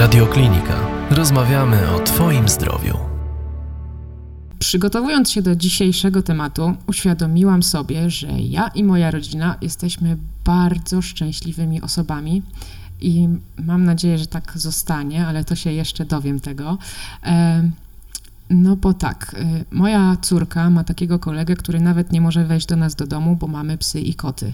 Radioklinika. Rozmawiamy o Twoim zdrowiu. Przygotowując się do dzisiejszego tematu, uświadomiłam sobie, że ja i moja rodzina jesteśmy bardzo szczęśliwymi osobami i mam nadzieję, że tak zostanie, ale to się jeszcze dowiem tego. No bo tak, y, moja córka ma takiego kolegę, który nawet nie może wejść do nas do domu, bo mamy psy i koty.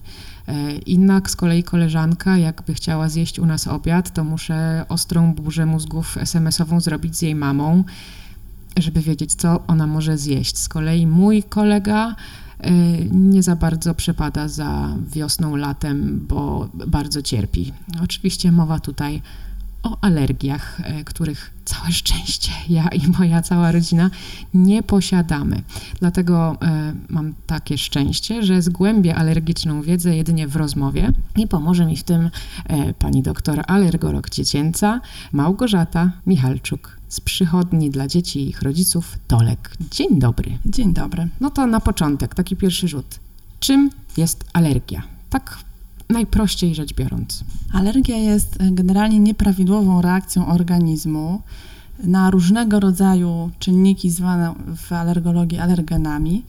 E, inna z kolei koleżanka, jakby chciała zjeść u nas obiad, to muszę ostrą burzę mózgów SMS-ową zrobić z jej mamą, żeby wiedzieć, co ona może zjeść. Z kolei mój kolega y, nie za bardzo przepada za wiosną, latem, bo bardzo cierpi. Oczywiście mowa tutaj o alergiach, e, których całe szczęście ja i moja cała rodzina nie posiadamy. Dlatego e, mam takie szczęście, że zgłębię alergiczną wiedzę jedynie w rozmowie i pomoże mi w tym e, pani doktor alergolog dziecięca Małgorzata Michalczuk z przychodni dla dzieci i ich rodziców Tolek. Dzień dobry. Dzień dobry. No to na początek, taki pierwszy rzut. Czym jest alergia? Tak najprościej rzecz biorąc. Alergia jest e, generalnie nieprawidłową reakcją organizmu na różnego rodzaju czynniki zwane w alergologii alergenami.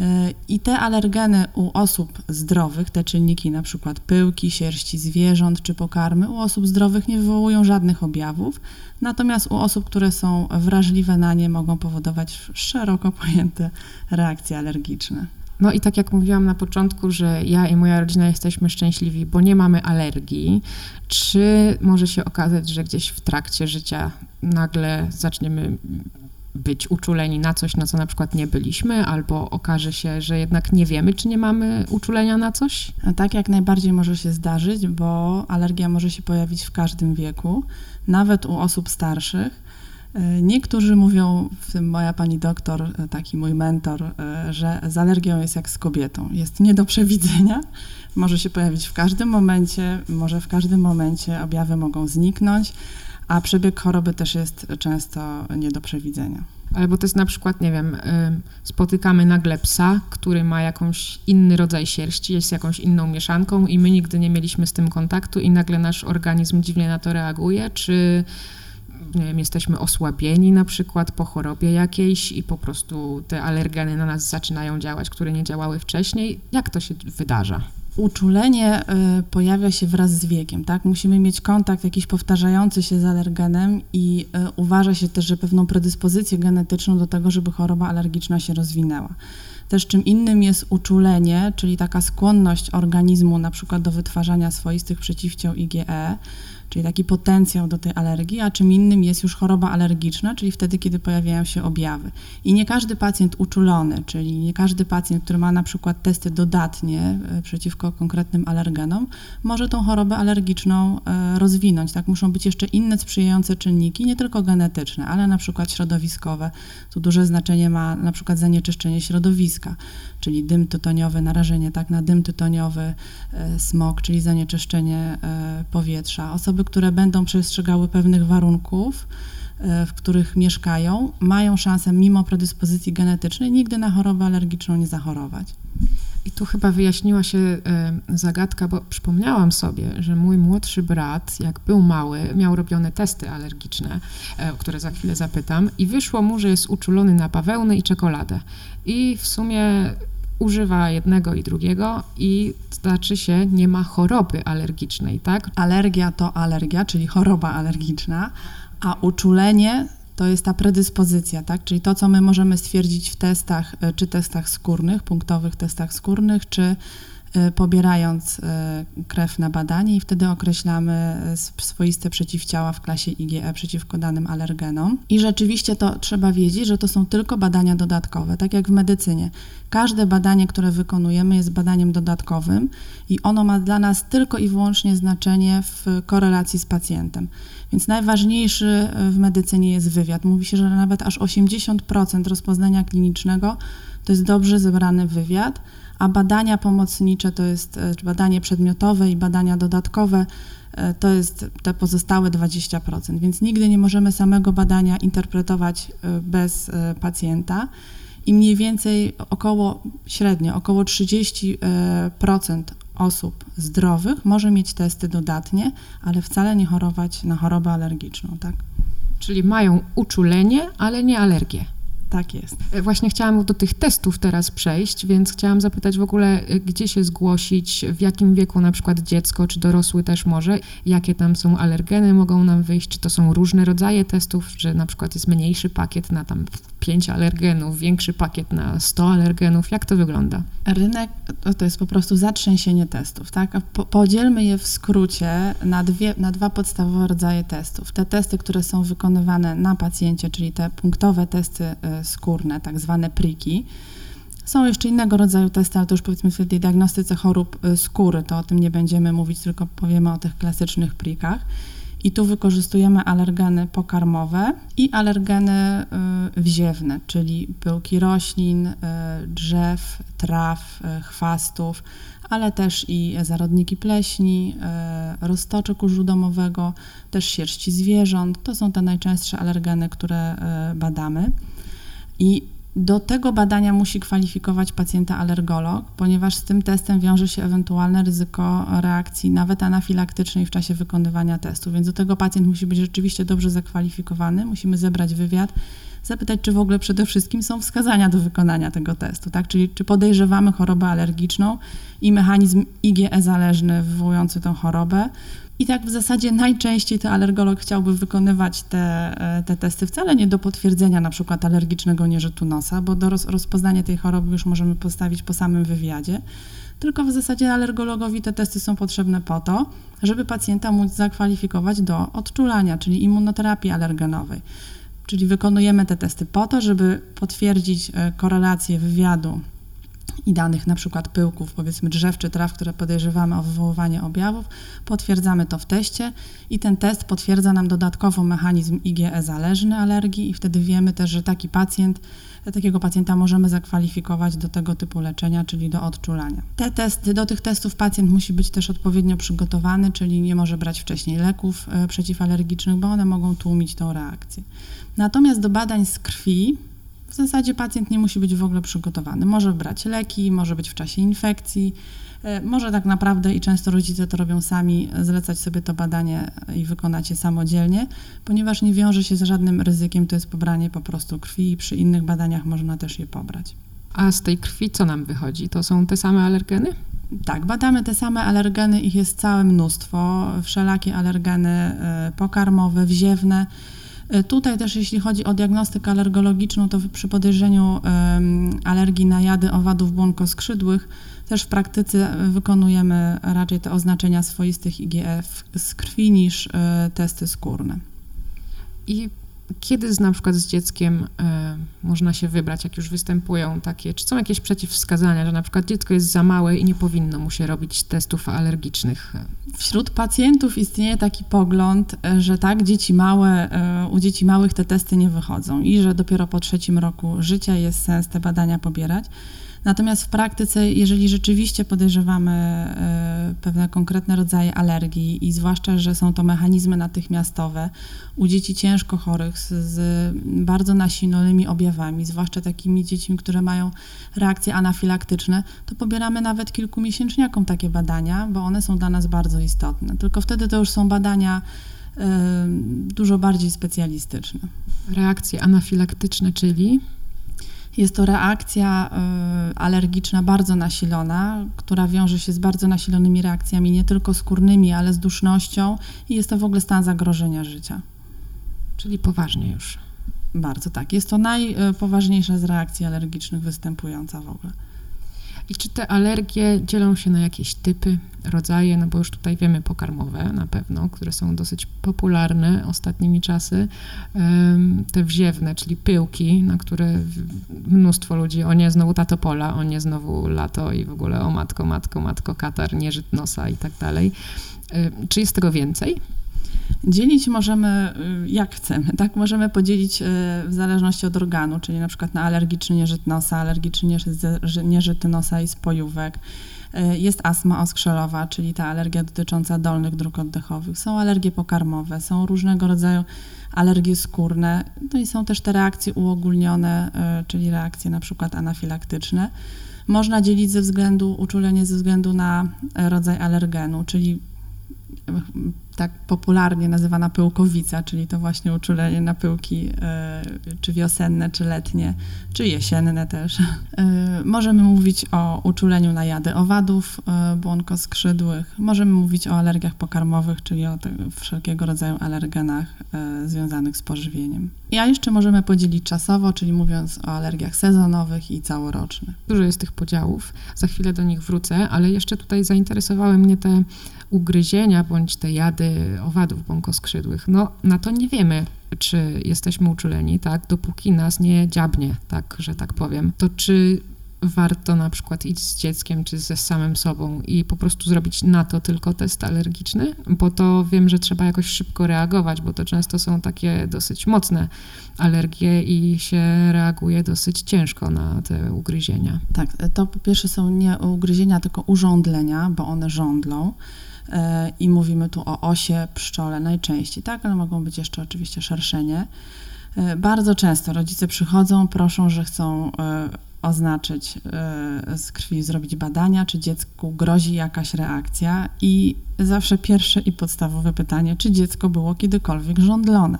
E, I te alergeny u osób zdrowych, te czynniki, na przykład pyłki, sierści zwierząt czy pokarmy, u osób zdrowych nie wywołują żadnych objawów, natomiast u osób, które są wrażliwe na nie, mogą powodować szeroko pojęte reakcje alergiczne. No i tak jak mówiłam na początku, że ja i moja rodzina jesteśmy szczęśliwi, bo nie mamy alergii, czy może się okazać, że gdzieś w trakcie życia nagle zaczniemy być uczuleni na coś, na co na przykład nie byliśmy, albo okaże się, że jednak nie wiemy, czy nie mamy uczulenia na coś? Tak, jak najbardziej może się zdarzyć, bo alergia może się pojawić w każdym wieku, nawet u osób starszych. E, niektórzy mówią, w tym moja pani doktor, e, taki mój mentor, e, że z alergią jest jak z kobietą. Jest nie do przewidzenia, może się pojawić w każdym momencie, może w każdym momencie objawy mogą zniknąć, a przebieg choroby też jest często nie do przewidzenia. Ale bo to jest na przykład, nie wiem, spotykamy nagle psa, który ma jakąś inny rodzaj sierści, jest jakąś inną mieszanką i my nigdy nie mieliśmy z tym kontaktu i nagle nasz organizm dziwnie na to reaguje, czy nie wiem, jesteśmy osłabieni na przykład po chorobie jakiejś i po prostu te alergeny na nas zaczynają działać, które nie działały wcześniej. Jak to się wydarza? Uczulenie y, pojawia się wraz z wiekiem, tak? Musimy mieć kontakt jakiś powtarzający się z alergenem i y, uważa się też, że pewną predyspozycję genetyczną do tego, żeby choroba alergiczna się rozwinęła. Też czym innym jest uczulenie, czyli taka skłonność organizmu na przykład do wytwarzania swoistych przeciwciał IgE, czyli taki potencjał do tej alergii, a czym innym jest już choroba alergiczna, czyli wtedy, kiedy pojawiają się objawy. I nie każdy pacjent uczulony, czyli nie każdy pacjent, który ma na przykład testy dodatnie e, przeciwko konkretnym alergenom, może tą chorobę alergiczną e, rozwinąć. Tak muszą być jeszcze inne sprzyjające czynniki, nie tylko genetyczne, ale na przykład środowiskowe. Tu duże znaczenie ma na przykład zanieczyszczenie środowiska, czyli dym tytoniowy, narażenie tak na dym tytoniowy, e, smog, czyli zanieczyszczenie powietrza. Osoby osoby, które będą przestrzegały pewnych warunków, e, w których mieszkają, mają szansę, mimo predyspozycji genetycznej, nigdy na chorobę alergiczną nie zachorować. I tu chyba wyjaśniła się e, zagadka, bo przypomniałam sobie, że mój młodszy brat, jak był mały, miał robione testy alergiczne, e, o które za chwilę zapytam, i wyszło mu, że jest uczulony na bawełnę i czekoladę. I w sumie używa jednego i drugiego i znaczy się nie ma choroby alergicznej, tak? Alergia to alergia, czyli choroba alergiczna, a uczulenie to jest ta predyspozycja, tak? Czyli to, co my możemy stwierdzić w testach, e, czy testach skórnych, punktowych testach skórnych, czy Y, pobierając y, krew na badanie i wtedy określamy y, swoiste przeciwciała w klasie IgE przeciwko danym alergenom. I rzeczywiście to trzeba wiedzieć, że to są tylko badania dodatkowe, tak jak w medycynie. Każde badanie, które wykonujemy jest badaniem dodatkowym i ono ma dla nas tylko i wyłącznie znaczenie w korelacji z pacjentem. Więc najważniejszy w medycynie jest wywiad. Mówi się, że nawet aż 80% rozpoznania klinicznego to jest dobrze zebrany wywiad, a badania pomocnicze to jest e, badanie przedmiotowe i badania dodatkowe e, to jest te pozostałe 20%, więc nigdy nie możemy samego badania interpretować e, bez pacjenta i mniej więcej około średnio około 30% osób zdrowych może mieć testy dodatnie, ale wcale nie chorować na chorobę alergiczną, tak? Czyli mają uczulenie, ale nie alergię. Tak jest. E, właśnie chciałam do tych testów teraz przejść, więc chciałam zapytać w ogóle, e, gdzie się zgłosić, w jakim wieku na przykład dziecko czy dorosły też może, jakie tam są alergeny mogą nam wyjść, czy to są różne rodzaje testów, że na przykład jest mniejszy pakiet na tam 5 alergenów, większy pakiet na 100 alergenów, jak to wygląda? Rynek to, to jest po prostu zatrzęsienie testów, tak? Po, podzielmy je w skrócie na, dwie, na dwa podstawowe rodzaje testów. Te testy, które są wykonywane na pacjencie, czyli te punktowe testy y, skórne, tak zwane priki. Są jeszcze innego rodzaju testy, ale to już powiedzmy w tej diagnostyce chorób y, skóry, to o tym nie będziemy mówić, tylko powiemy o tych klasycznych prikach. I tu wykorzystujemy alergeny pokarmowe i alergeny y, wziewne, czyli pyłki roślin, y, drzew, traw, chwastów, ale też i zarodniki pleśni, roztoczy kurzu domowego, też sierści zwierząt. To są te najczęstsze alergeny, które badamy. I do tego badania musi kwalifikować pacjenta alergolog, ponieważ z tym testem wiąże się ewentualne ryzyko reakcji, nawet anafilaktycznej w czasie wykonywania testu. Więc do tego pacjent musi być rzeczywiście dobrze zakwalifikowany, musimy zebrać wywiad, zapytać, czy w ogóle przede wszystkim są wskazania do wykonania tego testu, tak? Czyli czy podejrzewamy chorobę alergiczną i mechanizm IgE zależny wywołujący tę chorobę, i tak w zasadzie najczęściej to alergolog chciałby wykonywać te, e, te testy wcale nie do potwierdzenia na przykład alergicznego nieżytu nosa, bo do roz, rozpoznania tej choroby już możemy postawić po samym wywiadzie, tylko w zasadzie alergologowi te testy są potrzebne po to, żeby pacjenta móc zakwalifikować do odczulania, czyli immunoterapii alergenowej. Czyli wykonujemy te testy po to, żeby potwierdzić e, korelację wywiadu i danych na przykład pyłków, powiedzmy drzew czy traw, które podejrzewamy o wywoływanie objawów, potwierdzamy to w teście i ten test potwierdza nam dodatkowo mechanizm IgE zależny alergii i wtedy wiemy też, że taki pacjent, takiego pacjenta możemy zakwalifikować do tego typu leczenia, czyli do odczulania. Te testy, do tych testów pacjent musi być też odpowiednio przygotowany, czyli nie może brać wcześniej leków e, przeciwalergicznych, bo one mogą tłumić tą reakcję. Natomiast do badań z krwi w zasadzie pacjent nie musi być w ogóle przygotowany. Może brać leki, może być w czasie infekcji, e, może tak naprawdę i często rodzice to robią sami, zlecać sobie to badanie i wykonać je samodzielnie, ponieważ nie wiąże się z żadnym ryzykiem, to jest pobranie po prostu krwi i przy innych badaniach można też je pobrać. A z tej krwi co nam wychodzi? To są te same alergeny? Tak, badamy te same alergeny, ich jest całe mnóstwo, wszelakie alergeny e, pokarmowe, wziewne. E, tutaj też jeśli chodzi o diagnostykę alergologiczną, to przy podejrzeniu alergii na jady owadów błonkoskrzydłych też w praktyce wykonujemy raczej te oznaczenia swoistych IgF z krwi niż e, testy skórne. I kiedy na przykład z dzieckiem e, można się wybrać, jak już występują takie, czy są jakieś przeciwwskazania, że na przykład dziecko jest za małe i nie powinno mu się robić testów alergicznych? Wśród pacjentów istnieje taki pogląd, e, że tak, dzieci małe, e, u dzieci małych te testy nie wychodzą i że dopiero po trzecim roku życia jest sens te badania pobierać. Natomiast w praktyce, jeżeli rzeczywiście podejrzewamy e, pewne konkretne rodzaje alergii i zwłaszcza, że są to mechanizmy natychmiastowe u dzieci ciężko chorych z, bardzo nasilonymi objawami, zwłaszcza takimi dziećmi, które mają reakcje anafilaktyczne, to pobieramy nawet kilkumiesięczniakom takie badania, bo one są dla nas bardzo istotne. Tylko wtedy to już są badania e, dużo bardziej specjalistyczne. Reakcje anafilaktyczne, czyli? Jest to reakcja y, alergiczna bardzo nasilona, która wiąże się z bardzo nasilonymi reakcjami, nie tylko skórnymi, ale z dusznością i jest to w ogóle stan zagrożenia życia. Czyli poważnie już. Bardzo tak. Jest to najpoważniejsza z reakcji alergicznych występująca w ogóle. I czy te alergie dzielą się na jakieś typy, rodzaje, no bo już tutaj wiemy pokarmowe na pewno, które są dosyć popularne ostatnimi czasy, te wziewne, czyli pyłki, na które mnóstwo ludzi, o nie, znowu tatopola, o nie, znowu lato i w ogóle o matko, matko, matko, katar, nieżyt nosa i tak dalej. Czy jest tego więcej? Dzielić możemy y, jak chcemy, tak? Możemy podzielić y, w zależności od organu, czyli na przykład na alergiczny nieżyt nosa, alergiczny nieżyt nosa i spojówek. Y, jest astma oskrzelowa, czyli ta alergia dotycząca dolnych dróg oddechowych. Są alergie pokarmowe, są różnego rodzaju alergie skórne, no i są też te reakcje uogólnione, czyli reakcje na przykład anafilaktyczne. Można dzielić ze względu, uczulenie ze względu na rodzaj alergenu, czyli tak popularnie nazywana pyłkowica, czyli to właśnie uczulenie na pyłki, e, czy wiosenne, czy letnie, czy jesienne też. E, możemy mówić o uczuleniu na jady owadów e, błonkoskrzydłych, możemy mówić o alergiach pokarmowych, czyli o wszelkiego rodzaju alergenach związanych z pożywieniem. A jeszcze możemy podzielić czasowo, czyli mówiąc o alergiach sezonowych i całorocznych. Dużo jest tych podziałów, za chwilę do nich wrócę, ale jeszcze tutaj zainteresowały mnie te ugryzienia bądź te jady owadów błonkoskrzydłych. No, na to nie wiemy, czy jesteśmy uczuleni, tak, dopóki nas nie dziabnie, tak, że tak powiem. To czy warto na przykład iść z dzieckiem czy ze samym sobą i po prostu zrobić na to tylko test alergiczny, bo to wiem, że trzeba jakoś szybko reagować, bo to często są takie dosyć mocne alergie i się reaguje dosyć ciężko na te ugryzienia. Tak, to po pierwsze są nie ugryzienia, tylko urządlenia, bo one żądlą i mówimy tu o osie, pszczole najczęściej, tak, ale mogą być jeszcze oczywiście szerszenie. E, bardzo często rodzice przychodzą, proszą, że chcą e, oznaczyć e, z krwi, zrobić badania, czy dziecku grozi jakaś reakcja i zawsze pierwsze i podstawowe pytanie, czy dziecko było kiedykolwiek żądlone.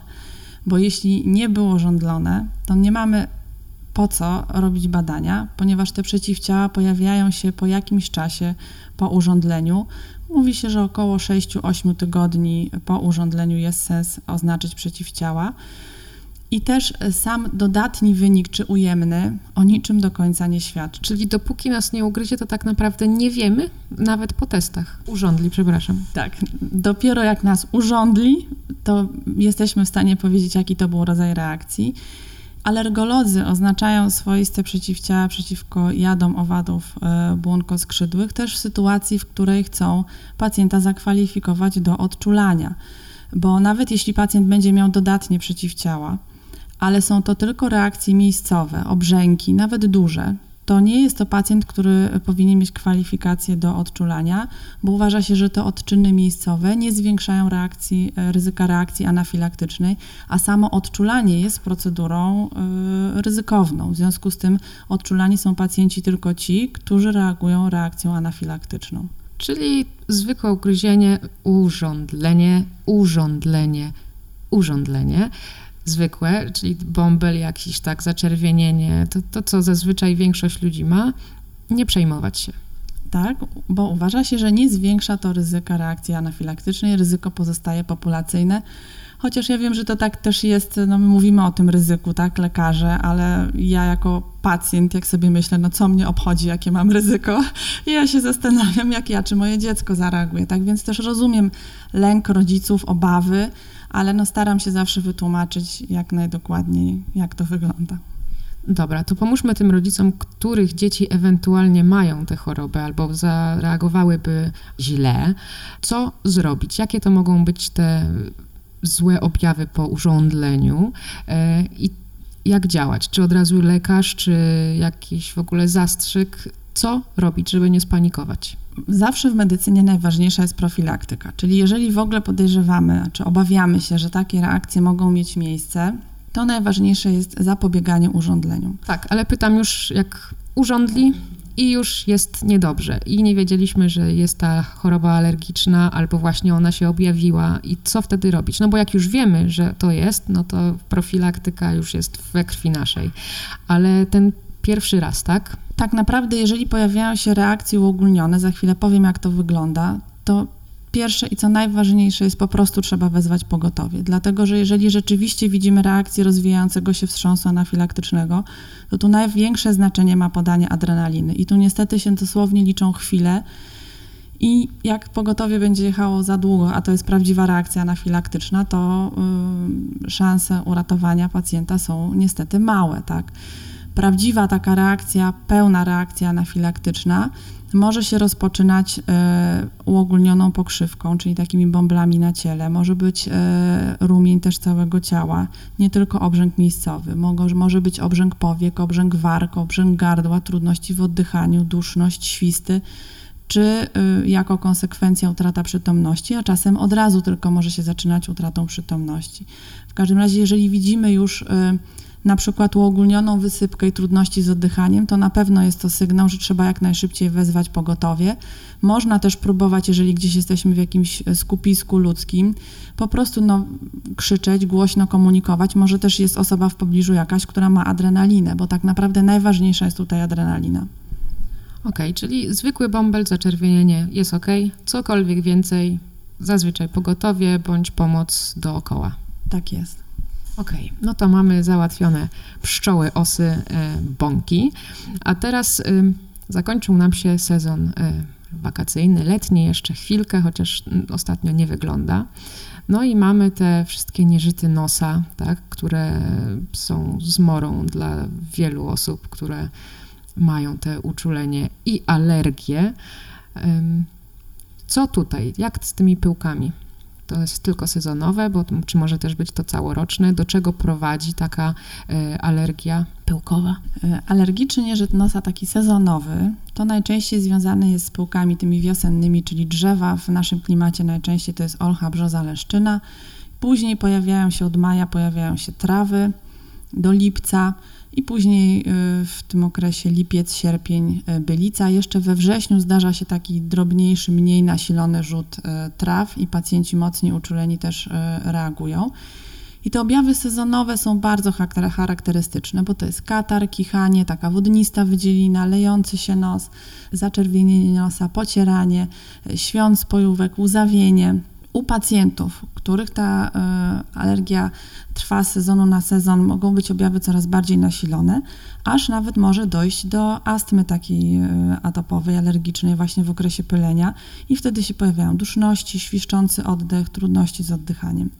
Bo jeśli nie było żądlone, to nie mamy po co robić badania, ponieważ te przeciwciała pojawiają się po jakimś czasie po urządleniu. Mówi się, że około 6-8 tygodni po urządleniu jest sens oznaczyć przeciwciała. I też sam dodatni wynik, czy ujemny, o niczym do końca nie świadczy. Czyli dopóki nas nie ugryzie, to tak naprawdę nie wiemy, nawet po testach. Urządli, przepraszam. Tak. Dopiero jak nas urządli, to jesteśmy w stanie powiedzieć, jaki to był rodzaj reakcji. Alergolodzy oznaczają swoiste przeciwciała przeciwko jadom owadów e, błonkoskrzydłych też w sytuacji, w której chcą pacjenta zakwalifikować do odczulania. Bo nawet jeśli pacjent będzie miał dodatnie przeciwciała, ale są to tylko reakcje miejscowe, obrzęki, nawet duże, to nie jest to pacjent, który powinien mieć kwalifikację do odczulania, bo uważa się, że te odczyny miejscowe nie zwiększają reakcji, e, ryzyka reakcji anafilaktycznej, a samo odczulanie jest procedurą y, ryzykowną. W związku z tym odczulani są pacjenci tylko ci, którzy reagują reakcją anafilaktyczną. Czyli zwykłe ugryzienie, urządlenie, urządlenie, urządlenie zwykłe, czyli bąbel, jakiś tak zaczerwienienie, to, to co zazwyczaj większość ludzi ma, nie przejmować się. Tak, bo uważa się, że nie zwiększa to ryzyka reakcji anafilaktycznej, ryzyko pozostaje populacyjne. Chociaż ja wiem, że to tak też jest, no my mówimy o tym ryzyku, tak, lekarze, ale ja jako pacjent, jak sobie myślę, no co mnie obchodzi, jakie mam ryzyko, i ja się zastanawiam, jak ja czy moje dziecko zareaguje, tak, więc też rozumiem lęk rodziców, obawy, ale no staram się zawsze wytłumaczyć jak najdokładniej, jak to wygląda. Dobra, to pomóżmy tym rodzicom, których dzieci ewentualnie mają tę chorobę albo zareagowałyby źle. Co zrobić? Jakie to mogą być te złe objawy po urządleniu e, i jak działać? Czy od razu lekarz, czy jakiś w ogóle zastrzyk? Co robić, żeby nie spanikować? Zawsze w medycynie najważniejsza jest profilaktyka, czyli jeżeli w ogóle podejrzewamy, czy obawiamy się, że takie reakcje mogą mieć miejsce, to najważniejsze jest zapobieganie urządleniom. Tak, ale pytam już, jak urządli i już jest niedobrze i nie wiedzieliśmy, że jest ta choroba alergiczna albo właśnie ona się objawiła i co wtedy robić? No bo jak już wiemy, że to jest, no to profilaktyka już jest we krwi naszej. Ale ten pierwszy raz, tak? Tak naprawdę, jeżeli pojawiają się reakcje uogólnione, za chwilę powiem, jak to wygląda, to pierwsze i co najważniejsze jest po prostu trzeba wezwać pogotowie. Dlatego, że jeżeli rzeczywiście widzimy reakcję rozwijającego się wstrząsu anafilaktycznego, to tu największe znaczenie ma podanie adrenaliny. I tu niestety się dosłownie liczą chwile. I jak pogotowie będzie jechało za długo, a to jest prawdziwa reakcja anafilaktyczna, to yy, szanse uratowania pacjenta są niestety małe, tak? prawdziwa taka reakcja, pełna reakcja anafilaktyczna może się rozpoczynać e, uogólnioną pokrzywką, czyli takimi bąblami na ciele. Może być e, rumień też całego ciała, nie tylko obrzęk miejscowy. Może, być obrzęk powiek, obrzęk warg, obrzęk gardła, trudności w oddychaniu, duszność, świsty czy y, jako konsekwencja utrata przytomności, a czasem od razu tylko może się zaczynać utratą przytomności. W każdym razie, jeżeli widzimy już na przykład uogólnioną wysypkę i trudności z oddychaniem, to na pewno jest to sygnał, że trzeba jak najszybciej wezwać pogotowie. Można też próbować, jeżeli gdzieś jesteśmy w jakimś skupisku ludzkim, po prostu no, krzyczeć, głośno komunikować. Może też jest osoba w pobliżu jakaś, która ma adrenalinę, bo tak naprawdę najważniejsza jest tutaj adrenalina. Ok, czyli zwykły bąbel, zaczerwienienie jest ok, cokolwiek więcej, zazwyczaj pogotowie bądź pomoc dookoła. Tak jest. Ok, no to mamy załatwione pszczoły, osy, e, bąki, a teraz y, zakończył nam się sezon y, wakacyjny, letni jeszcze chwilkę, chociaż ostatnio nie wygląda. No i mamy te wszystkie nieżyty nosa, tak, które są zmorą dla wielu osób, które mają te uczulenie i alergie. Co tutaj? Jak z tymi pyłkami? To jest tylko sezonowe, bo czy może też być to całoroczne? Do czego prowadzi taka e, alergia pyłkowa? E, alergiczny nieżyt nosa, taki sezonowy, to najczęściej związany jest z pyłkami tymi wiosennymi, czyli drzewa. W naszym klimacie najczęściej to jest olcha, brzoza, leszczyna. Później pojawiają się od maja, pojawiają się trawy do lipca i później y, w tym okresie lipiec, sierpień, y, bylica. Jeszcze we wrześniu zdarza się taki drobniejszy, mniej nasilony rzut y, traw i pacjenci mocniej uczuleni też reagują. I te objawy sezonowe są bardzo charakterystyczne, bo to jest katar, kichanie, taka wodnista wydzielina, lejący się nos, zaczerwienienie nosa, pocieranie, świąt spojówek, łzawienie. U pacjentów, których ta y, alergia trwa z sezonu na sezon, mogą być objawy coraz bardziej nasilone, aż nawet może dojść do astmy takiej y, atopowej, alergicznej właśnie w okresie pylenia i wtedy się pojawiają duszności, świszczący oddech, trudności z oddychaniem.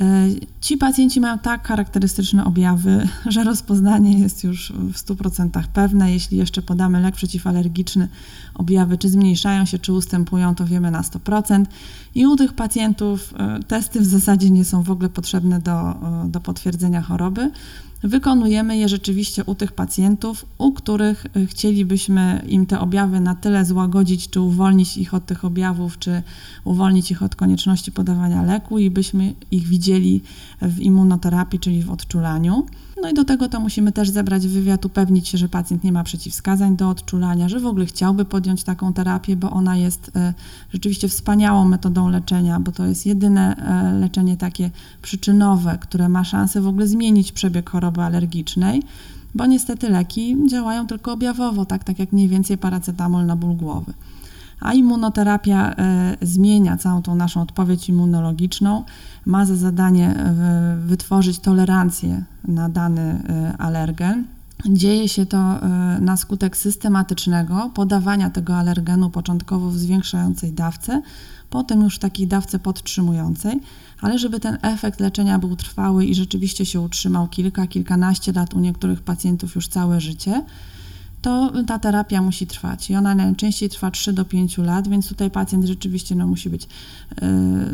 E, ci pacjenci mają tak charakterystyczne objawy, że rozpoznanie jest już w 100% pewne. Jeśli jeszcze podamy lek przeciwalergiczny, objawy czy zmniejszają się, czy ustępują, to wiemy na 100%. I u tych pacjentów e, testy w zasadzie nie są w ogóle potrzebne do, e, do potwierdzenia choroby. Wykonujemy je rzeczywiście u tych pacjentów, u których y, chcielibyśmy im te objawy na tyle złagodzić, czy uwolnić ich od tych objawów, czy uwolnić ich od konieczności podawania leku i byśmy ich widzieli w immunoterapii, czyli w odczulaniu. No i do tego to musimy też zebrać wywiad, upewnić się, że pacjent nie ma przeciwwskazań do odczulania, że w ogóle chciałby podjąć taką terapię, bo ona jest e, rzeczywiście wspaniałą metodą leczenia, bo to jest jedyne e, leczenie takie przyczynowe, które ma szansę w ogóle zmienić przebieg choroby alergicznej bo niestety leki działają tylko objawowo, tak, tak jak mniej więcej paracetamol na ból głowy. A immunoterapia e, zmienia całą tą naszą odpowiedź immunologiczną, ma za zadanie e, wytworzyć tolerancję na dany e, alergen. Dzieje się to na skutek systematycznego podawania tego alergenu początkowo w zwiększającej dawce, potem już w takiej dawce podtrzymującej, ale żeby ten efekt leczenia był trwały i rzeczywiście się utrzymał kilka, kilkanaście lat, u niektórych pacjentów już całe życie, to ta terapia musi trwać i ona najczęściej trwa 3 do 5 lat, więc tutaj pacjent rzeczywiście no, musi być e,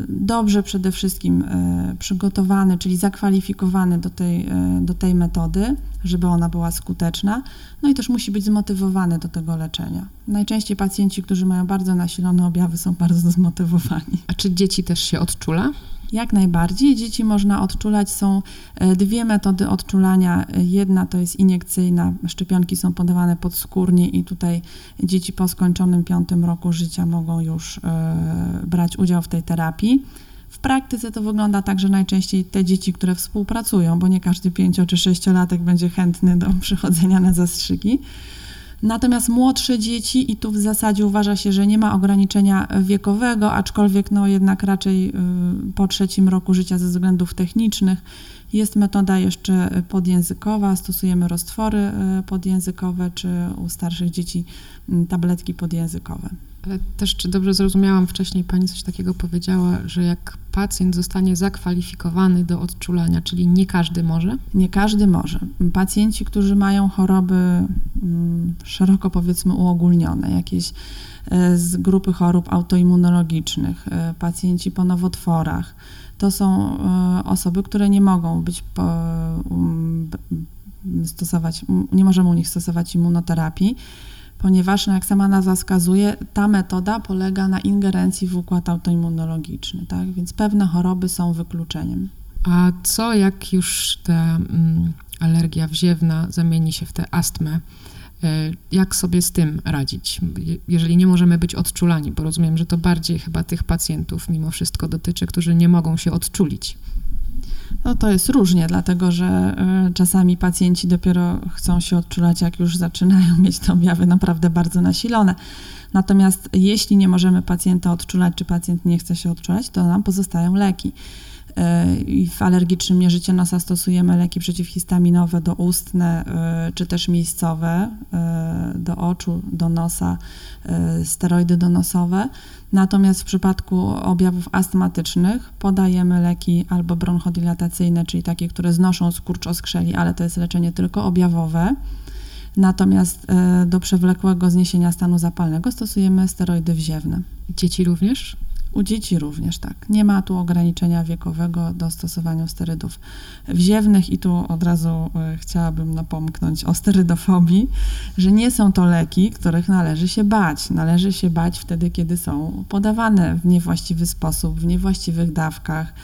dobrze przede wszystkim e, przygotowany, czyli zakwalifikowany do tej, e, do tej metody, żeby ona była skuteczna, no i też musi być zmotywowany do tego leczenia. Najczęściej pacjenci, którzy mają bardzo nasilone objawy, są bardzo zmotywowani. A czy dzieci też się odczula? Jak najbardziej. Dzieci można odczulać. Są e, dwie metody odczulania. Jedna to jest iniekcyjna. Szczepionki są podawane podskórnie i tutaj dzieci po skończonym piątym roku życia mogą już e, brać udział w tej terapii. W praktyce to wygląda tak, że najczęściej te dzieci, które współpracują, bo nie każdy pięcio czy sześciolatek będzie chętny do przychodzenia na zastrzyki, Natomiast młodsze dzieci, i tu w zasadzie uważa się, że nie ma ograniczenia wiekowego, aczkolwiek no jednak raczej y, po trzecim roku życia ze względów technicznych jest metoda jeszcze podjęzykowa, stosujemy roztwory y, podjęzykowe, czy u starszych dzieci mm, tabletki podjęzykowe. Ale też, czy dobrze zrozumiałam, wcześniej pani coś takiego powiedziała, że jak pacjent zostanie zakwalifikowany do odczulania, czyli nie każdy może? Nie każdy może. Pacjenci, którzy mają choroby mm, szeroko powiedzmy uogólnione, jakieś e, z grupy chorób autoimmunologicznych, e, pacjenci po nowotworach, to są e, osoby, które nie mogą być um, stosować, nie możemy u nich stosować immunoterapii ponieważ, no jak sama nazwa wskazuje, ta metoda polega na ingerencji w układ autoimmunologiczny, tak? więc pewne choroby są wykluczeniem. A co jak już ta mm, alergia wziewna zamieni się w tę astmę? E, jak sobie z tym radzić, jeżeli nie możemy być odczulani? Bo rozumiem, że to bardziej chyba tych pacjentów mimo wszystko dotyczy, którzy nie mogą się odczulić. No to jest różnie, dlatego że y, czasami pacjenci dopiero chcą się odczulać, jak już zaczynają mieć te objawy naprawdę bardzo nasilone. Natomiast jeśli nie możemy pacjenta odczulać, czy pacjent nie chce się odczulać, to nam pozostają leki. Y, I w alergicznym mierzycie nosa stosujemy leki przeciwhistaminowe doustne y, czy też miejscowe do oczu, do nosa, steroidy donosowe. Natomiast w przypadku objawów astmatycznych podajemy leki albo bronchodilatacyjne, czyli takie, które znoszą skurcz oskrzeli, ale to jest leczenie tylko objawowe. Natomiast e, do przewlekłego zniesienia stanu zapalnego stosujemy steroidy wziewne. Dzieci również? U dzieci również tak. Nie ma tu ograniczenia wiekowego do stosowania sterydów wziewnych i tu od razu e, chciałabym napomknąć o sterydofobii, że nie są to leki, których należy się bać. Należy się bać wtedy, kiedy są podawane w niewłaściwy sposób, w niewłaściwych dawkach,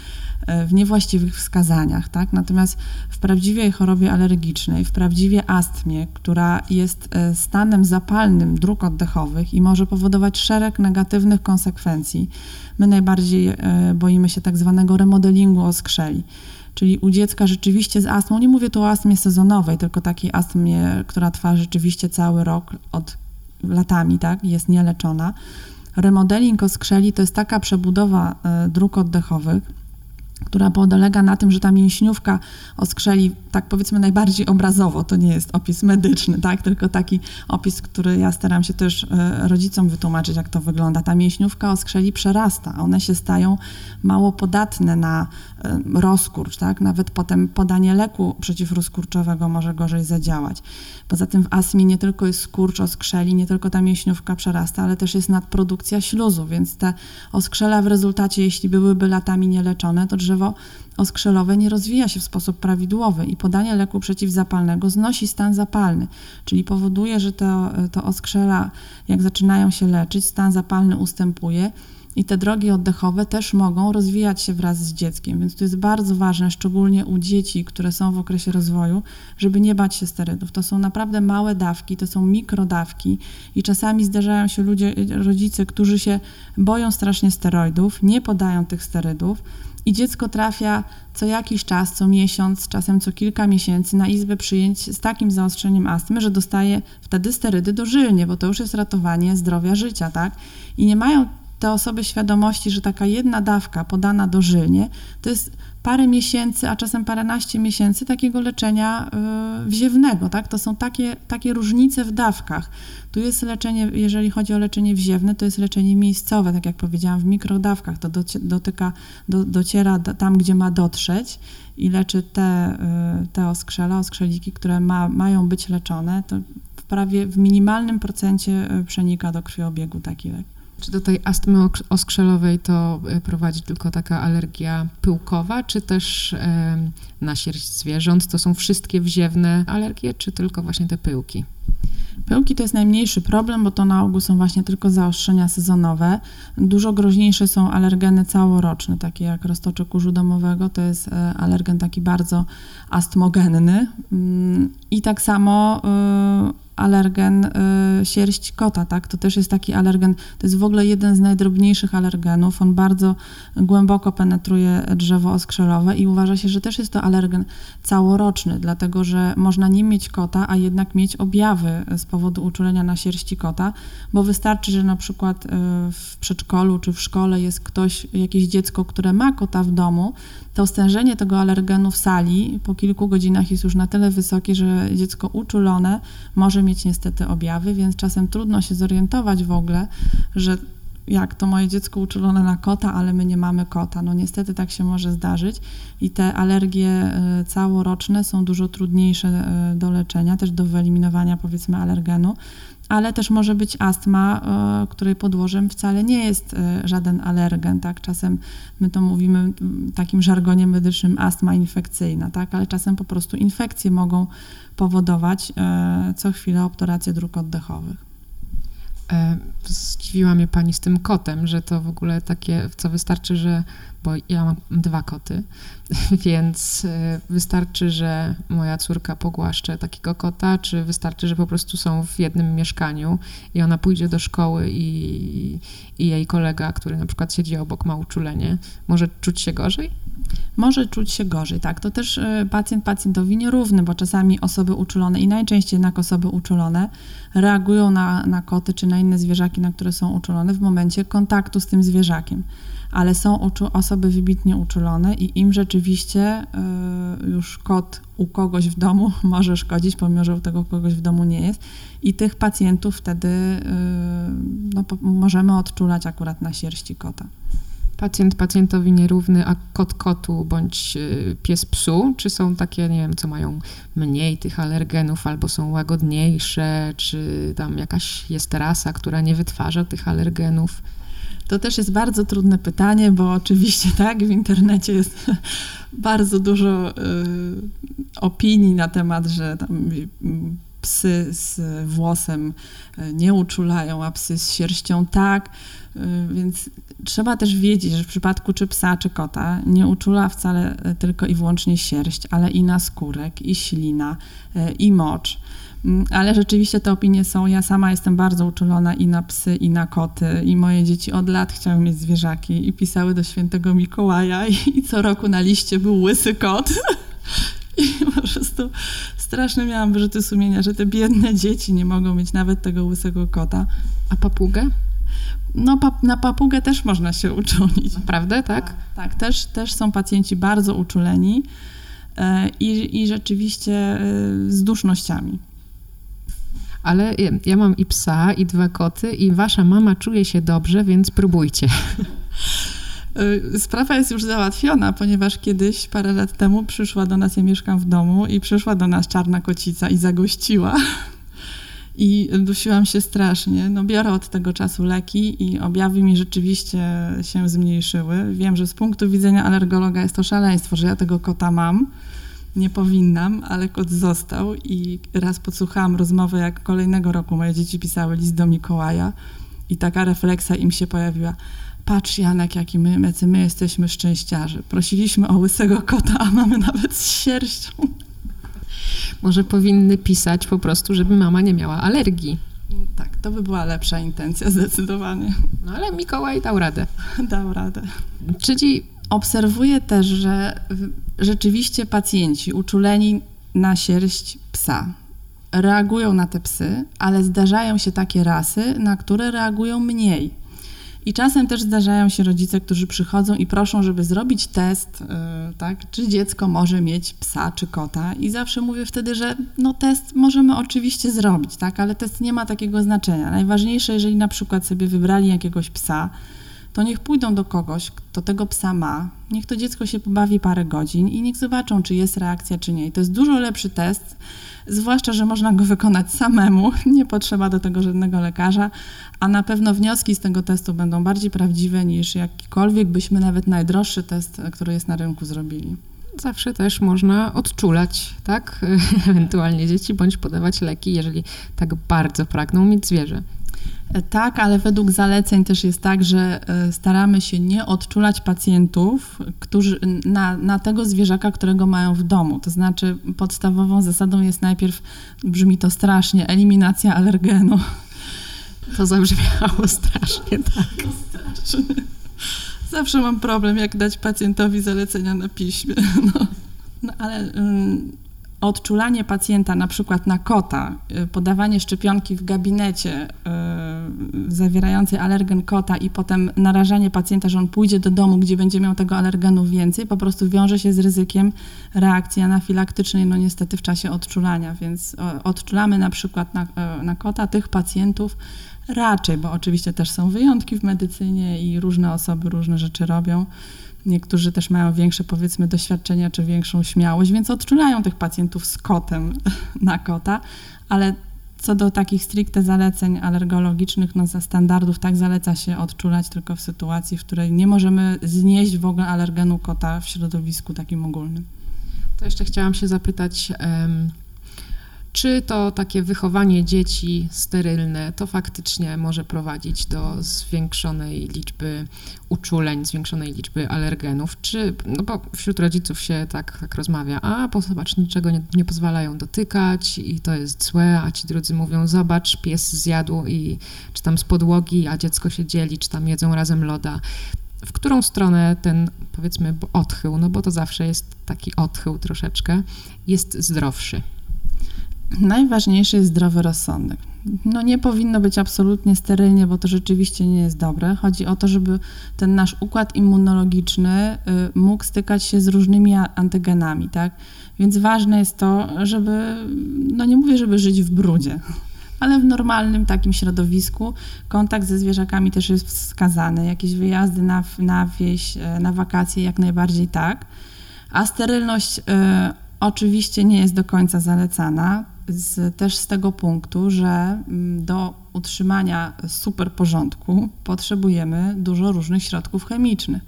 e, w niewłaściwych wskazaniach, tak? Natomiast w prawdziwej chorobie alergicznej, w prawdziwie astmie, która jest e, stanem zapalnym dróg oddechowych i może powodować szereg negatywnych konsekwencji, my najbardziej boimy się tak zwanego remodelingu oskrzeli czyli u dziecka rzeczywiście z astmą, nie mówię tu o astmie sezonowej, tylko takiej astmie, która trwa rzeczywiście cały rok od latami, tak, jest nieleczona. Remodeling oskrzeli to jest taka przebudowa e, dróg oddechowych, która polega na tym, że ta mięśniówka oskrzeli, tak powiedzmy najbardziej obrazowo, to nie jest opis medyczny, tak, tylko taki opis, który ja staram się też e, rodzicom wytłumaczyć, jak to wygląda. Ta mięśniówka oskrzeli przerasta, one się stają mało podatne na rozkurcz, tak, nawet potem podanie leku przeciwrozkurczowego może gorzej zadziałać. Poza tym w astmie nie tylko jest skurcz oskrzeli, nie tylko ta mięśniówka przerasta, ale też jest nadprodukcja śluzu, więc te oskrzela w rezultacie, jeśli byłyby latami nieleczone, to drzewo oskrzelowe nie rozwija się w sposób prawidłowy i podanie leku przeciwzapalnego znosi stan zapalny, czyli powoduje, że to, to oskrzela, jak zaczynają się leczyć, stan zapalny ustępuje i te drogi oddechowe też mogą rozwijać się wraz z dzieckiem, więc to jest bardzo ważne, szczególnie u dzieci, które są w okresie rozwoju, żeby nie bać się sterydów. To są naprawdę małe dawki, to są mikrodawki i czasami zdarzają się ludzie, rodzice, którzy się boją strasznie steroidów, nie podają tych sterydów i dziecko trafia co jakiś czas, co miesiąc, czasem co kilka miesięcy na izbę przyjęć z takim zaostrzeniem astmy, że dostaje wtedy sterydy dożylnie, bo to już jest ratowanie zdrowia życia, tak? I nie mają te osoby świadomości, że taka jedna dawka podana dożylnie to jest parę miesięcy, a czasem paręnaście miesięcy takiego leczenia y, wziewnego, tak? To są takie, takie różnice w dawkach. Tu jest leczenie, jeżeli chodzi o leczenie wziewne, to jest leczenie miejscowe, tak jak powiedziałam, w mikrodawkach. To dotyka, do, dociera do, tam, gdzie ma dotrzeć i leczy te, y, te oskrzela, oskrzeliki, które ma, mają być leczone. To prawie w minimalnym procencie y, przenika do krwiobiegu taki lek. Czy do tej astmy oskrzelowej to e, prowadzi tylko taka alergia pyłkowa, czy też e, na sierść zwierząt? To są wszystkie wziewne alergie, czy tylko właśnie te pyłki? Pyłki to jest najmniejszy problem, bo to na ogół są właśnie tylko zaostrzenia sezonowe. Dużo groźniejsze są alergeny całoroczne, takie jak roztocze kurzu domowego. To jest e, alergen taki bardzo astmogenny. Mm, I tak samo alergen y, sierść kota, tak? To też jest taki alergen, to jest w ogóle jeden z najdrobniejszych alergenów. On bardzo głęboko penetruje drzewo oskrzelowe i uważa się, że też jest to alergen całoroczny, dlatego że można nie mieć kota, a jednak mieć objawy z powodu uczulenia na sierści kota, bo wystarczy, że na przykład y, w przedszkolu czy w szkole jest ktoś, jakieś dziecko, które ma kota w domu, to stężenie tego alergenu w sali po kilku godzinach jest już na tyle wysokie, że dziecko uczulone może mieć niestety objawy, więc czasem trudno się zorientować w ogóle, że jak to moje dziecko uczulone na kota, ale my nie mamy kota. No niestety tak się może zdarzyć i te alergie e, całoroczne są dużo trudniejsze e, do leczenia, też do wyeliminowania powiedzmy alergenu, ale też może być astma, e, której podłożem wcale nie jest żaden alergen, tak? Czasem my to mówimy takim żargonie medycznym astma infekcyjna, tak? Ale czasem po prostu infekcje mogą powodować co chwilę obturację dróg oddechowych. E, zdziwiła mnie pani z tym kotem, że to w ogóle takie, co wystarczy, że, bo ja mam dwa koty, więc e, wystarczy, że moja córka pogłaszcze takiego kota, czy wystarczy, że po prostu są w jednym mieszkaniu i ona pójdzie do szkoły i, i jej kolega, który na przykład siedzi obok, ma uczulenie, może czuć się gorzej? Może czuć się gorzej, tak. To też e, pacjent pacjentowi nierówny, bo czasami osoby uczulone i najczęściej jednak osoby uczulone reagują na, na koty czy na inne zwierzaki, na które są uczulone w momencie kontaktu z tym zwierzakiem. Ale są osoby wybitnie uczulone i im rzeczywiście y, już kot u kogoś w domu może szkodzić, pomimo że u tego kogoś w domu nie jest. I tych pacjentów wtedy y, no, możemy odczulać akurat na sierści kota pacjent pacjentowi nierówny, a kot kotu bądź y, pies psu? Czy są takie, nie wiem, co mają mniej tych alergenów, albo są łagodniejsze, czy tam jakaś jest rasa, która nie wytwarza tych alergenów? To też jest bardzo trudne pytanie, bo oczywiście tak, w internecie jest bardzo dużo y, opinii na temat, że tam psy z włosem y, nie uczulają, a psy z sierścią tak. Y, więc trzeba też wiedzieć, że w przypadku czy psa, czy kota nie uczula wcale y, tylko i wyłącznie sierść, ale i naskórek, i ślina, i mocz. Mm, ale rzeczywiście te opinie są. Ja sama jestem bardzo uczulona i na psy, i na koty. I moje dzieci od lat chciały mieć zwierzaki i pisały do świętego Mikołaja. I co roku na liście był łysy kot. I po prostu straszne miałam wyrzuty sumienia, że te biedne dzieci nie mogą mieć nawet tego łysego kota. A papugę? No, pap na papugę też można się uczulić. Prawda, tak? Tak, tak. Też, też są pacjenci bardzo uczuleni e, i, i rzeczywiście e, z dusznościami. Ale ja mam i psa, i dwa koty, i wasza mama czuje się dobrze, więc próbujcie. E, sprawa jest już załatwiona, ponieważ kiedyś, parę lat temu, przyszła do nas, ja mieszkam w domu, i przyszła do nas czarna kocica i zagościła i dusiłam się strasznie. No biorę od tego czasu leki i objawy mi rzeczywiście się zmniejszyły. Wiem, że z punktu widzenia alergologa jest to szaleństwo, że ja tego kota mam. Nie powinnam, ale kot został i raz podsłuchałam rozmowę, jak kolejnego roku moje dzieci pisały list do Mikołaja i taka refleksja im się pojawiła. Patrz Janek, jaki my, jacy my jesteśmy szczęściarzy. Prosiliśmy o łysego kota, a mamy nawet z sierścią. Może powinny pisać po prostu, żeby mama nie miała alergii. Tak, to by była lepsza intencja zdecydowanie. No ale Mikołaj dał radę. Dał radę. Czyli obserwuję też, że rzeczywiście pacjenci uczuleni na sierść psa reagują na te psy, ale zdarzają się takie rasy, na które reagują mniej. I czasem też zdarzają się rodzice, którzy przychodzą i proszą, żeby zrobić test, yy, tak, czy dziecko może mieć psa czy kota. I zawsze mówię wtedy, że no test możemy oczywiście zrobić, tak, ale test nie ma takiego znaczenia. Najważniejsze, jeżeli na przykład sobie wybrali jakiegoś psa, to niech pójdą do kogoś, kto tego psa ma, niech to dziecko się pobawi parę godzin i niech zobaczą, czy jest reakcja, czy nie. I to jest dużo lepszy test, zwłaszcza, że można go wykonać samemu, nie potrzeba do tego żadnego lekarza, a na pewno wnioski z tego testu będą bardziej prawdziwe niż jakikolwiek byśmy nawet najdroższy test, który jest na rynku, zrobili. Zawsze też można odczulać, tak? Ewentualnie dzieci, bądź podawać leki, jeżeli tak bardzo pragną mieć zwierzę. Tak, ale według zaleceń też jest tak, że e, staramy się nie odczulać pacjentów którzy, na, na tego zwierzaka, którego mają w domu. To znaczy, podstawową zasadą jest najpierw, brzmi to strasznie, eliminacja alergenu. To zabrzmiało strasznie, tak. Strasznie. Zawsze mam problem, jak dać pacjentowi zalecenia na piśmie. No, no ale. Um, odczulanie pacjenta na przykład na kota, y, podawanie szczepionki w gabinecie, y, zawierającej alergen kota i potem narażanie pacjenta, że on pójdzie do domu, gdzie będzie miał tego alergenu więcej, po prostu wiąże się z ryzykiem reakcji anafilaktycznej, no niestety w czasie odczulania, więc odczulamy na przykład na, na kota tych pacjentów, raczej, bo oczywiście też są wyjątki w medycynie i różne osoby różne rzeczy robią. Niektórzy też mają większe, powiedzmy, doświadczenia czy większą śmiałość, więc odczulają tych pacjentów z kotem na kota, ale co do takich stricte zaleceń alergologicznych, no za standardów tak zaleca się odczulać tylko w sytuacji, w której nie możemy znieść w ogóle alergenu kota w środowisku takim ogólnym. To jeszcze chciałam się zapytać, czy to takie wychowanie dzieci sterylne to faktycznie może prowadzić do zwiększonej liczby uczuleń, zwiększonej liczby alergenów? Czy, no bo wśród rodziców się tak, tak rozmawia, a bo zobacz, niczego nie, nie pozwalają dotykać i to jest złe, a ci drudzy mówią, zobacz, pies zjadł i czy tam z podłogi, a dziecko się dzieli, czy tam jedzą razem loda w którą stronę ten, powiedzmy, odchył, no bo to zawsze jest taki odchył troszeczkę, jest zdrowszy. Najważniejszy jest zdrowy rozsądek. No nie powinno być absolutnie sterylnie, bo to rzeczywiście nie jest dobre. Chodzi o to, żeby ten nasz układ immunologiczny y, mógł stykać się z różnymi antygenami, tak? Więc ważne jest to, żeby, no nie mówię, żeby żyć w brudzie, ale w normalnym takim środowisku. Kontakt ze zwierzakami też jest wskazany. Jakieś wyjazdy na, na wieś, y, na wakacje jak najbardziej tak. A sterylność y, oczywiście nie jest do końca zalecana z, też z tego punktu, że mm, do utrzymania super porządku potrzebujemy dużo różnych środków chemicznych,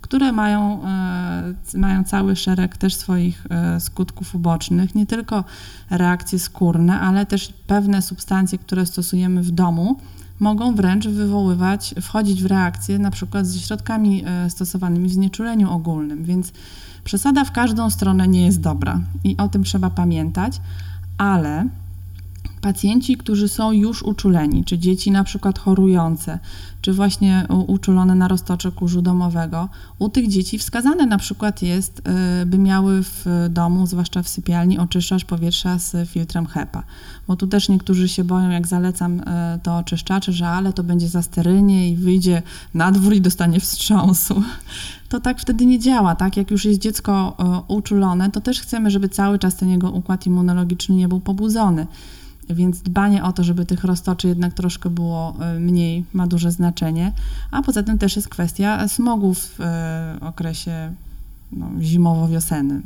które mają, e, mają cały szereg też swoich e, skutków ubocznych, nie tylko reakcje skórne, ale też pewne substancje, które stosujemy w domu, mogą wręcz wywoływać, wchodzić w reakcję na przykład ze środkami e, stosowanymi w znieczuleniu ogólnym, więc przesada w każdą stronę nie jest dobra i o tym trzeba pamiętać ale pacjenci, którzy są już uczuleni, czy dzieci na przykład chorujące, czy właśnie uczulone na roztocze kurzu domowego, u tych dzieci wskazane na przykład jest, y, by miały w domu, zwłaszcza w sypialni, oczyszczacz powietrza z filtrem HEPA. Bo tu też niektórzy się boją, jak zalecam y, to oczyszczacze, że ale to będzie za sterylnie i wyjdzie na dwór i dostanie wstrząsu. To tak wtedy nie działa, tak? Jak już jest dziecko y, uczulone, to też chcemy, żeby cały czas ten jego układ immunologiczny nie był pobudzony. Więc dbanie o to, żeby tych roztoczy jednak troszkę było e, mniej, ma duże znaczenie. A poza tym też jest kwestia smogu w e, okresie no, zimowo-wiosennym,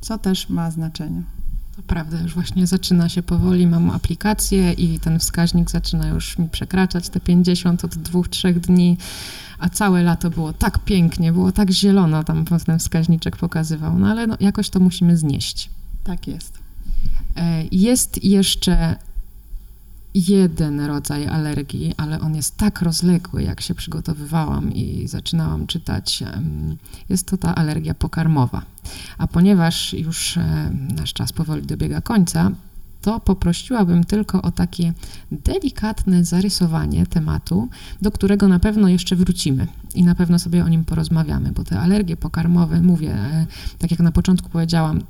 co też ma znaczenie. To prawda, już właśnie zaczyna się powoli, mam aplikację i ten wskaźnik zaczyna już mi przekraczać te 50 od dwóch, trzech dni, a całe lato było tak pięknie, było tak zielono, tam ten wskaźniczek pokazywał, no ale no, jakoś to musimy znieść. Tak jest. E, jest jeszcze jeden rodzaj alergii, ale on jest tak rozległy, jak się przygotowywałam i zaczynałam czytać. Jest to ta alergia pokarmowa. A ponieważ już e, nasz czas powoli dobiega końca, to poprosiłabym tylko o takie delikatne zarysowanie tematu, do którego na pewno jeszcze wrócimy i na pewno sobie o nim porozmawiamy, bo te alergie pokarmowe, mówię, e, tak jak na początku powiedziałam,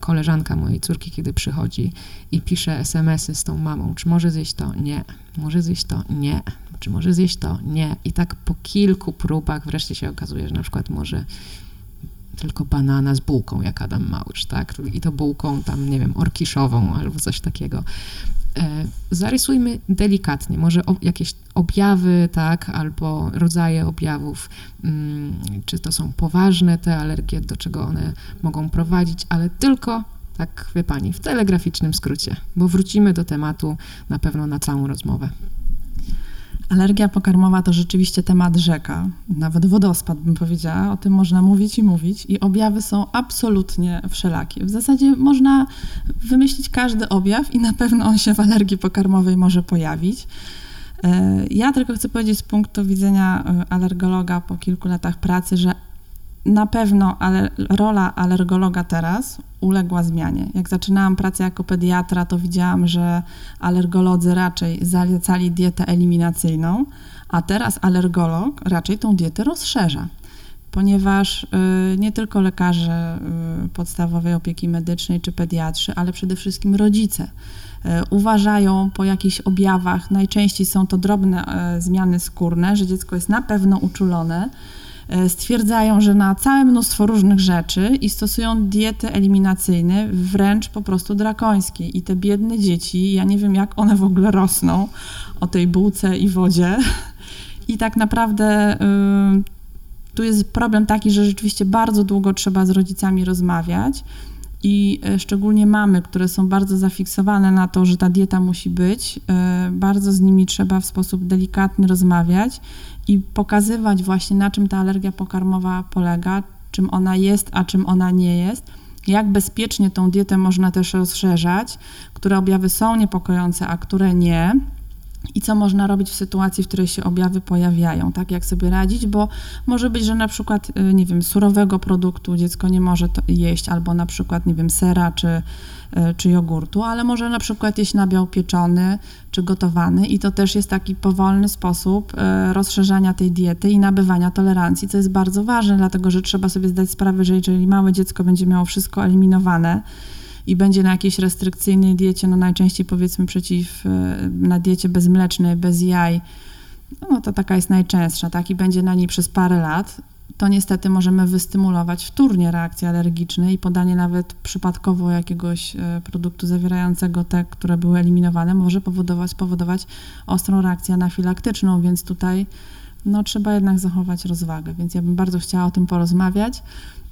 koleżanka mojej córki, kiedy przychodzi i pisze SMS-y z tą mamą, czy może zjeść to? Nie. Może zjeść to? Nie. Czy może zjeść to? Nie. I tak po kilku próbach wreszcie się okazuje, że na przykład może tylko banana z bułką, jak Adam Małysz, tak? I to bułką tam, nie wiem, orkiszową albo coś takiego. E, zarysujmy delikatnie, może jakieś objawy, tak, albo rodzaje objawów, mm, czy to są poważne te alergie, do czego one mogą prowadzić, ale tylko, tak wie pani, w telegraficznym skrócie, bo wrócimy do tematu na pewno na całą rozmowę. Alergia pokarmowa to rzeczywiście temat rzeka, nawet wodospad bym powiedziała, o tym można mówić i mówić i objawy są absolutnie wszelakie. W zasadzie można wymyślić każdy objaw i na pewno on się w alergii pokarmowej może pojawić. E, ja tylko chcę powiedzieć z punktu widzenia e, alergologa po kilku latach pracy, że na pewno ale, rola alergologa teraz uległa zmianie. Jak zaczynałam pracę jako pediatra, to widziałam, że alergolodzy raczej zalecali dietę eliminacyjną, a teraz alergolog raczej tą dietę rozszerza. ponieważ nie tylko lekarze podstawowej opieki medycznej czy pediatrzy, ale przede wszystkim rodzice uważają po jakichś objawach, najczęściej są to drobne zmiany skórne, że dziecko jest na pewno uczulone stwierdzają, że na całe mnóstwo różnych rzeczy i stosują diety eliminacyjne wręcz po prostu drakońskie. I te biedne dzieci, ja nie wiem jak one w ogóle rosną o tej bułce i wodzie. I tak naprawdę y, tu jest problem taki, że rzeczywiście bardzo długo trzeba z rodzicami rozmawiać i e, szczególnie mamy, które są bardzo zafiksowane na to, że ta dieta musi być, e, bardzo z nimi trzeba w sposób delikatny rozmawiać i pokazywać właśnie na czym ta alergia pokarmowa polega, czym ona jest, a czym ona nie jest. Jak bezpiecznie tą dietę można też rozszerzać, które objawy są niepokojące, a które nie i co można robić w sytuacji, w której się objawy pojawiają, tak, jak sobie radzić, bo może być, że na przykład, y, nie wiem, surowego produktu dziecko nie może jeść, albo na przykład, nie wiem, sera czy, y, czy jogurtu, ale może na przykład jeść nabiał pieczony czy gotowany i to też jest taki powolny sposób y, rozszerzania tej diety i nabywania tolerancji, co jest bardzo ważne, dlatego że trzeba sobie zdać sprawę, że jeżeli małe dziecko będzie miało wszystko eliminowane, i będzie na jakiejś restrykcyjnej diecie, no najczęściej powiedzmy przeciw, e, na diecie bezmlecznej, bez jaj, no to taka jest najczęstsza, tak, i będzie na niej przez parę lat, to niestety możemy wystymulować wtórnie reakcje alergiczne i podanie nawet przypadkowo jakiegoś e, produktu zawierającego te, które były eliminowane, może powodować, powodować ostrą reakcję anafilaktyczną, więc tutaj no, trzeba jednak zachować rozwagę. Więc ja bym bardzo chciała o tym porozmawiać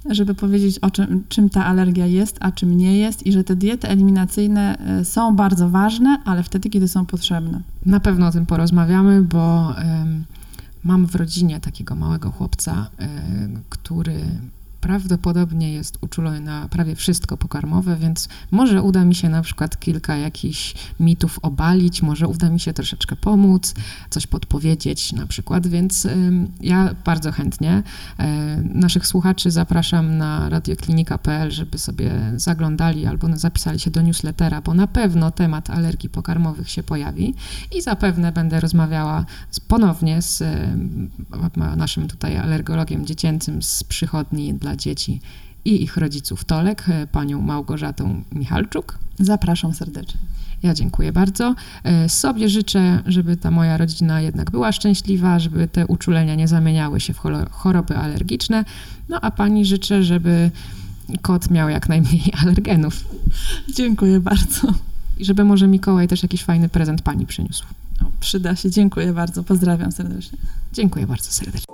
żeby powiedzieć o czym, czym ta alergia jest, a czym nie jest i że te diety eliminacyjne e, są bardzo ważne, ale wtedy, kiedy są potrzebne. Na pewno o tym porozmawiamy, bo mam w rodzinie takiego małego chłopca, y, który prawdopodobnie jest uczulony na prawie wszystko pokarmowe, więc może uda mi się na przykład kilka jakichś mitów obalić, może uda mi się troszeczkę pomóc, coś podpowiedzieć na przykład, więc ja bardzo chętnie e, naszych słuchaczy zapraszam na radioklinika.pl, żeby sobie zaglądali albo zapisali się do newslettera, bo na pewno temat alergii pokarmowych się pojawi i zapewne będę rozmawiała ponownie z naszym tutaj alergologiem dziecięcym z przychodni dla dzieci i ich rodziców Tolek, e, panią Małgorzatą Michalczuk. Zapraszam serdecznie. Ja dziękuję bardzo. E, sobie życzę, żeby ta moja rodzina jednak była szczęśliwa, żeby te uczulenia nie zamieniały się w choroby alergiczne. No a pani życzę, żeby kot miał jak najmniej alergenów. Dziękuję bardzo. I żeby może Mikołaj też jakiś fajny prezent pani przyniósł. O, przyda się. Dziękuję bardzo. Pozdrawiam serdecznie. Dziękuję bardzo serdecznie.